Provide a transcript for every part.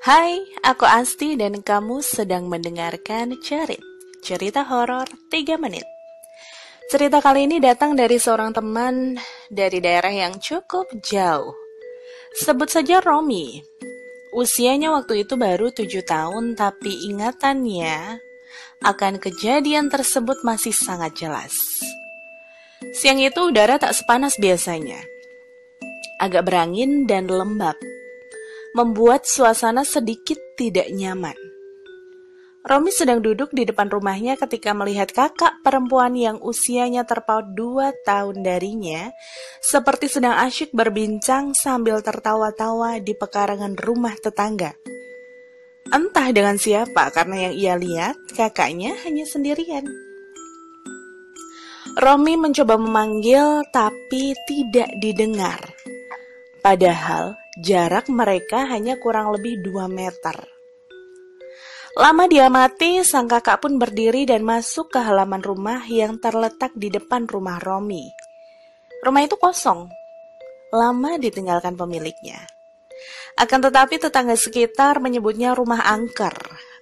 Hai, aku Asti dan kamu sedang mendengarkan Cerit, cerita horor 3 menit. Cerita kali ini datang dari seorang teman dari daerah yang cukup jauh. Sebut saja Romi. Usianya waktu itu baru 7 tahun tapi ingatannya akan kejadian tersebut masih sangat jelas. Siang itu udara tak sepanas biasanya. Agak berangin dan lembab membuat suasana sedikit tidak nyaman. Romi sedang duduk di depan rumahnya ketika melihat kakak perempuan yang usianya terpaut dua tahun darinya, seperti sedang asyik berbincang sambil tertawa-tawa di pekarangan rumah tetangga. Entah dengan siapa, karena yang ia lihat kakaknya hanya sendirian. Romi mencoba memanggil, tapi tidak didengar. Padahal Jarak mereka hanya kurang lebih 2 meter. Lama dia mati, sang kakak pun berdiri dan masuk ke halaman rumah yang terletak di depan rumah Romi. Rumah itu kosong, lama ditinggalkan pemiliknya. Akan tetapi tetangga sekitar menyebutnya rumah angker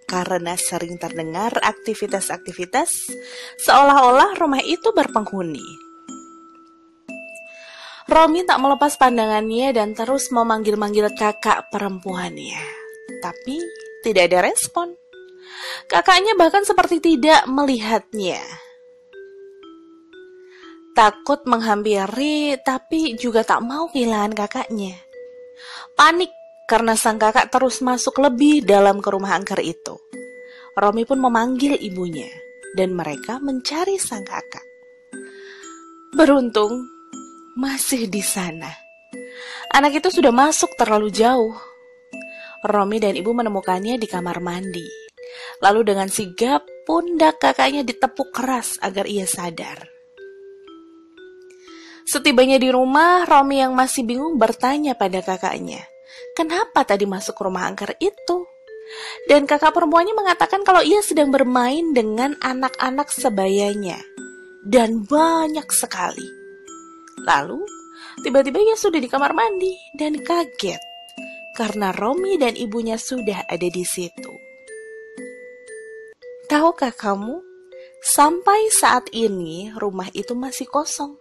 karena sering terdengar aktivitas-aktivitas seolah-olah rumah itu berpenghuni. Romi tak melepas pandangannya dan terus memanggil-manggil kakak perempuannya. Tapi tidak ada respon. Kakaknya bahkan seperti tidak melihatnya. Takut menghampiri, tapi juga tak mau kehilangan kakaknya. Panik karena sang kakak terus masuk lebih dalam ke rumah angker itu. Romi pun memanggil ibunya, dan mereka mencari sang kakak. Beruntung, masih di sana. Anak itu sudah masuk terlalu jauh. Romi dan ibu menemukannya di kamar mandi. Lalu dengan sigap, pundak kakaknya ditepuk keras agar ia sadar. Setibanya di rumah, Romi yang masih bingung bertanya pada kakaknya, kenapa tadi masuk ke rumah angker itu? Dan kakak perempuannya mengatakan kalau ia sedang bermain dengan anak-anak sebayanya. Dan banyak sekali. Lalu, tiba-tiba ia sudah di kamar mandi dan kaget karena Romi dan ibunya sudah ada di situ. Tahukah kamu, sampai saat ini rumah itu masih kosong.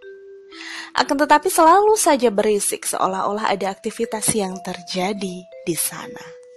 Akan tetapi selalu saja berisik seolah-olah ada aktivitas yang terjadi di sana.